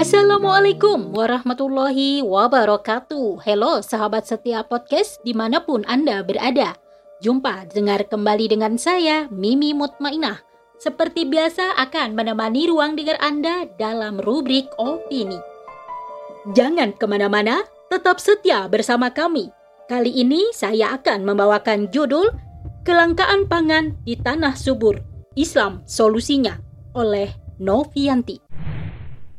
Assalamualaikum warahmatullahi wabarakatuh. Halo sahabat setia podcast di mana pun Anda berada. Jumpa dengar kembali dengan saya Mimi Mutmainah. Seperti biasa akan menemani ruang dengar Anda dalam rubrik opini. Jangan ke mana-mana, tetap setia bersama kami. Kali ini saya akan membawakan judul Kelangkaan Pangan di Tanah Subur Islam Solusinya oleh Novianti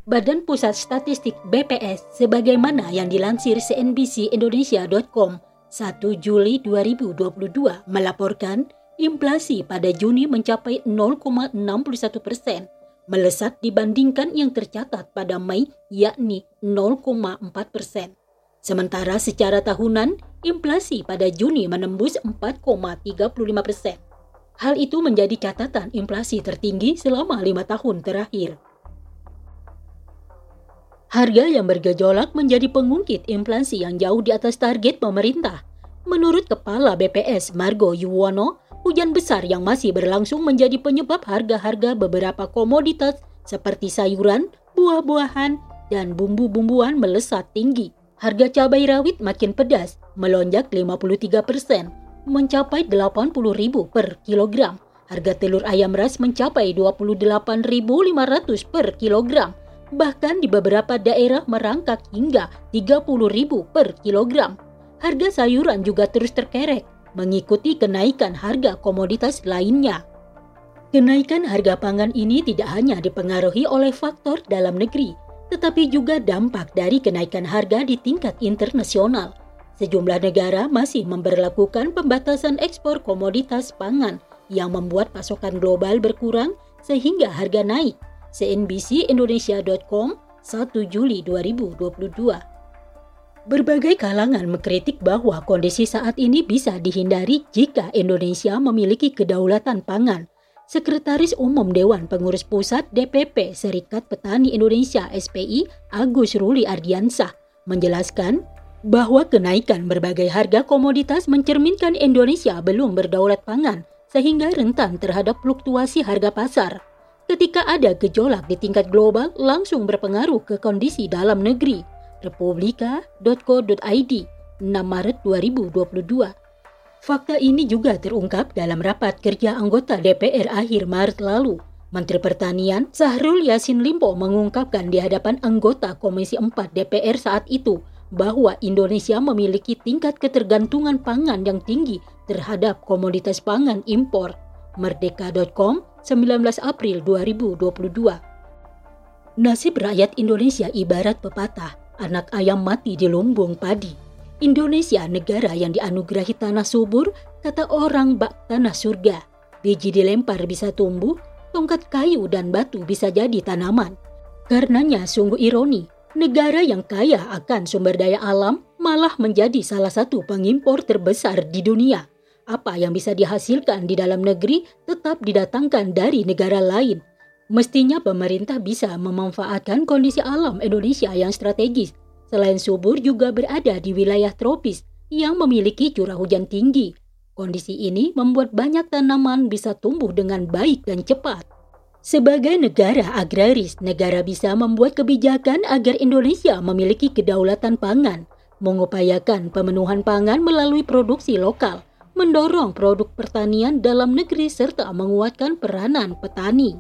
Badan Pusat Statistik BPS sebagaimana yang dilansir CNBC Indonesia.com 1 Juli 2022 melaporkan inflasi pada Juni mencapai 0,61 persen, melesat dibandingkan yang tercatat pada Mei yakni 0,4 persen. Sementara secara tahunan, inflasi pada Juni menembus 4,35 persen. Hal itu menjadi catatan inflasi tertinggi selama lima tahun terakhir. Harga yang bergejolak menjadi pengungkit inflasi yang jauh di atas target pemerintah. Menurut Kepala BPS Margo Yuwono, hujan besar yang masih berlangsung menjadi penyebab harga-harga beberapa komoditas seperti sayuran, buah-buahan, dan bumbu-bumbuan melesat tinggi. Harga cabai rawit makin pedas, melonjak 53 persen, mencapai 80.000 per kilogram. Harga telur ayam ras mencapai 28.500 per kilogram bahkan di beberapa daerah merangkak hingga 30.000 per kilogram. Harga sayuran juga terus terkerek mengikuti kenaikan harga komoditas lainnya. Kenaikan harga pangan ini tidak hanya dipengaruhi oleh faktor dalam negeri, tetapi juga dampak dari kenaikan harga di tingkat internasional. Sejumlah negara masih memperlakukan pembatasan ekspor komoditas pangan yang membuat pasokan global berkurang sehingga harga naik cnbcindonesia.com 1 Juli 2022. Berbagai kalangan mengkritik bahwa kondisi saat ini bisa dihindari jika Indonesia memiliki kedaulatan pangan. Sekretaris Umum Dewan Pengurus Pusat DPP Serikat Petani Indonesia SPI Agus Ruli Ardiansah menjelaskan bahwa kenaikan berbagai harga komoditas mencerminkan Indonesia belum berdaulat pangan sehingga rentan terhadap fluktuasi harga pasar ketika ada gejolak di tingkat global langsung berpengaruh ke kondisi dalam negeri. Republika.co.id 6 Maret 2022 Fakta ini juga terungkap dalam rapat kerja anggota DPR akhir Maret lalu. Menteri Pertanian Sahrul Yasin Limpo mengungkapkan di hadapan anggota Komisi 4 DPR saat itu bahwa Indonesia memiliki tingkat ketergantungan pangan yang tinggi terhadap komoditas pangan impor. Merdeka.com 19 April 2022. Nasib rakyat Indonesia ibarat pepatah, anak ayam mati di lumbung padi. Indonesia negara yang dianugerahi tanah subur, kata orang bak tanah surga. Biji dilempar bisa tumbuh, tongkat kayu dan batu bisa jadi tanaman. Karenanya sungguh ironi, negara yang kaya akan sumber daya alam malah menjadi salah satu pengimpor terbesar di dunia apa yang bisa dihasilkan di dalam negeri tetap didatangkan dari negara lain. Mestinya pemerintah bisa memanfaatkan kondisi alam Indonesia yang strategis. Selain subur juga berada di wilayah tropis yang memiliki curah hujan tinggi. Kondisi ini membuat banyak tanaman bisa tumbuh dengan baik dan cepat. Sebagai negara agraris, negara bisa membuat kebijakan agar Indonesia memiliki kedaulatan pangan, mengupayakan pemenuhan pangan melalui produksi lokal, mendorong produk pertanian dalam negeri serta menguatkan peranan petani.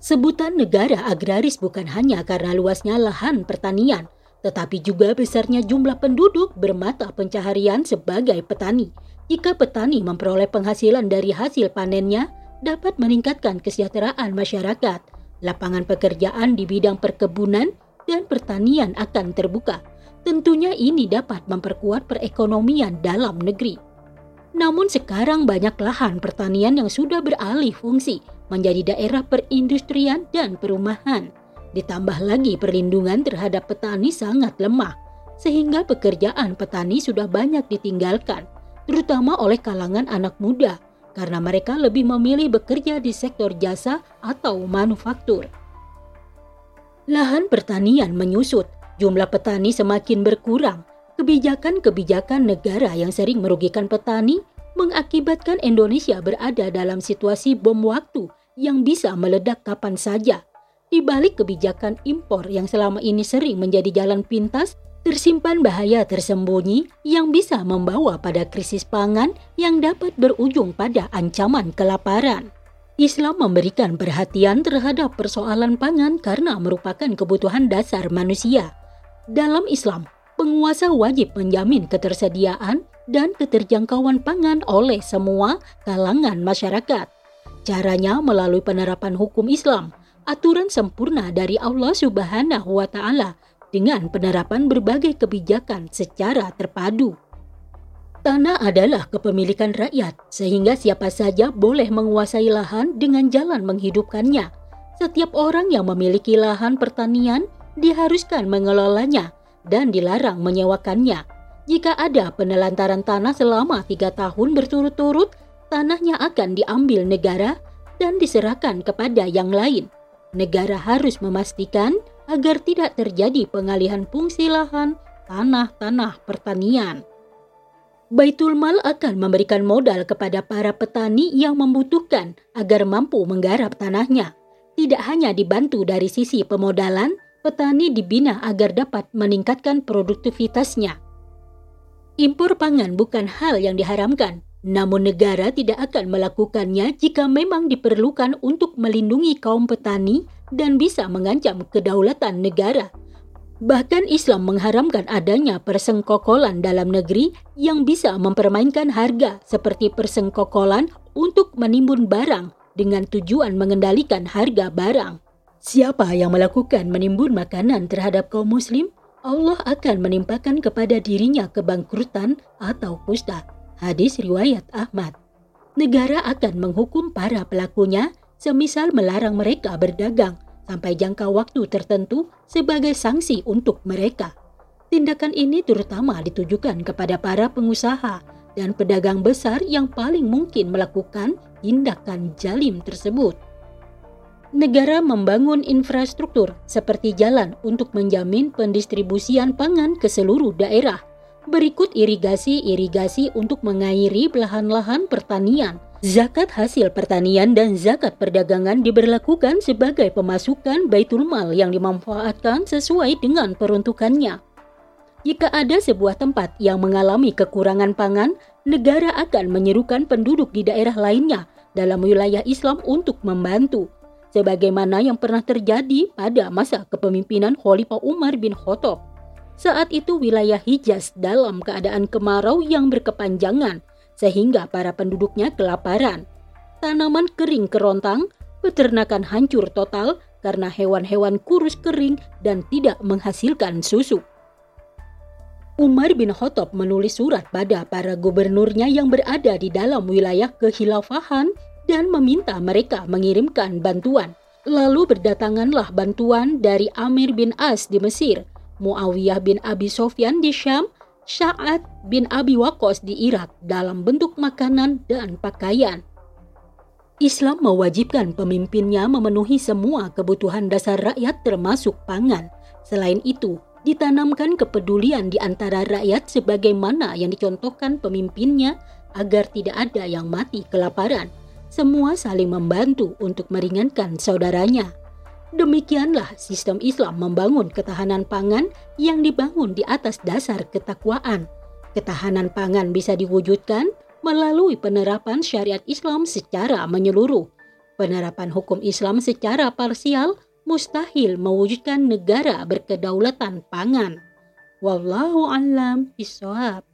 Sebutan negara agraris bukan hanya karena luasnya lahan pertanian, tetapi juga besarnya jumlah penduduk bermata pencaharian sebagai petani. Jika petani memperoleh penghasilan dari hasil panennya, dapat meningkatkan kesejahteraan masyarakat. Lapangan pekerjaan di bidang perkebunan dan pertanian akan terbuka. Tentunya ini dapat memperkuat perekonomian dalam negeri. Namun sekarang banyak lahan pertanian yang sudah beralih fungsi menjadi daerah perindustrian dan perumahan. Ditambah lagi perlindungan terhadap petani sangat lemah, sehingga pekerjaan petani sudah banyak ditinggalkan, terutama oleh kalangan anak muda, karena mereka lebih memilih bekerja di sektor jasa atau manufaktur. Lahan pertanian menyusut, jumlah petani semakin berkurang, Kebijakan-kebijakan negara yang sering merugikan petani mengakibatkan Indonesia berada dalam situasi bom waktu yang bisa meledak kapan saja. Di balik kebijakan impor yang selama ini sering menjadi jalan pintas, tersimpan bahaya tersembunyi yang bisa membawa pada krisis pangan yang dapat berujung pada ancaman kelaparan. Islam memberikan perhatian terhadap persoalan pangan karena merupakan kebutuhan dasar manusia. Dalam Islam, penguasa wajib menjamin ketersediaan dan keterjangkauan pangan oleh semua kalangan masyarakat. Caranya melalui penerapan hukum Islam, aturan sempurna dari Allah Subhanahu wa taala dengan penerapan berbagai kebijakan secara terpadu. Tanah adalah kepemilikan rakyat, sehingga siapa saja boleh menguasai lahan dengan jalan menghidupkannya. Setiap orang yang memiliki lahan pertanian diharuskan mengelolanya dan dilarang menyewakannya. Jika ada penelantaran tanah selama tiga tahun berturut-turut, tanahnya akan diambil negara dan diserahkan kepada yang lain. Negara harus memastikan agar tidak terjadi pengalihan fungsi lahan tanah-tanah pertanian. Baitul Mal akan memberikan modal kepada para petani yang membutuhkan agar mampu menggarap tanahnya. Tidak hanya dibantu dari sisi pemodalan, petani dibina agar dapat meningkatkan produktivitasnya. Impor pangan bukan hal yang diharamkan, namun negara tidak akan melakukannya jika memang diperlukan untuk melindungi kaum petani dan bisa mengancam kedaulatan negara. Bahkan Islam mengharamkan adanya persengkokolan dalam negeri yang bisa mempermainkan harga seperti persengkokolan untuk menimbun barang dengan tujuan mengendalikan harga barang. Siapa yang melakukan menimbun makanan terhadap kaum muslim, Allah akan menimpakan kepada dirinya kebangkrutan atau kusta. Hadis riwayat Ahmad. Negara akan menghukum para pelakunya semisal melarang mereka berdagang sampai jangka waktu tertentu sebagai sanksi untuk mereka. Tindakan ini terutama ditujukan kepada para pengusaha dan pedagang besar yang paling mungkin melakukan tindakan jalim tersebut. Negara membangun infrastruktur seperti jalan untuk menjamin pendistribusian pangan ke seluruh daerah. Berikut irigasi-irigasi untuk mengairi lahan-lahan pertanian Zakat hasil pertanian dan zakat perdagangan diberlakukan sebagai pemasukan baitul mal yang dimanfaatkan sesuai dengan peruntukannya. Jika ada sebuah tempat yang mengalami kekurangan pangan, negara akan menyerukan penduduk di daerah lainnya dalam wilayah Islam untuk membantu, sebagaimana yang pernah terjadi pada masa kepemimpinan Khalifah Umar bin Khattab. Saat itu wilayah Hijaz dalam keadaan kemarau yang berkepanjangan sehingga para penduduknya kelaparan. Tanaman kering kerontang, peternakan hancur total karena hewan-hewan kurus kering dan tidak menghasilkan susu. Umar bin Khattab menulis surat pada para gubernurnya yang berada di dalam wilayah kehilafahan dan meminta mereka mengirimkan bantuan. Lalu berdatanganlah bantuan dari Amir bin As di Mesir, Muawiyah bin Abi Sofyan di Syam, Sa'ad bin Abi Waqqas di Irak dalam bentuk makanan dan pakaian. Islam mewajibkan pemimpinnya memenuhi semua kebutuhan dasar rakyat termasuk pangan. Selain itu, ditanamkan kepedulian di antara rakyat sebagaimana yang dicontohkan pemimpinnya agar tidak ada yang mati kelaparan. Semua saling membantu untuk meringankan saudaranya. Demikianlah sistem Islam membangun ketahanan pangan yang dibangun di atas dasar ketakwaan. Ketahanan pangan bisa diwujudkan melalui penerapan syariat Islam secara menyeluruh. Penerapan hukum Islam secara parsial mustahil mewujudkan negara berkedaulatan pangan. Wallahu a'lam bishawab.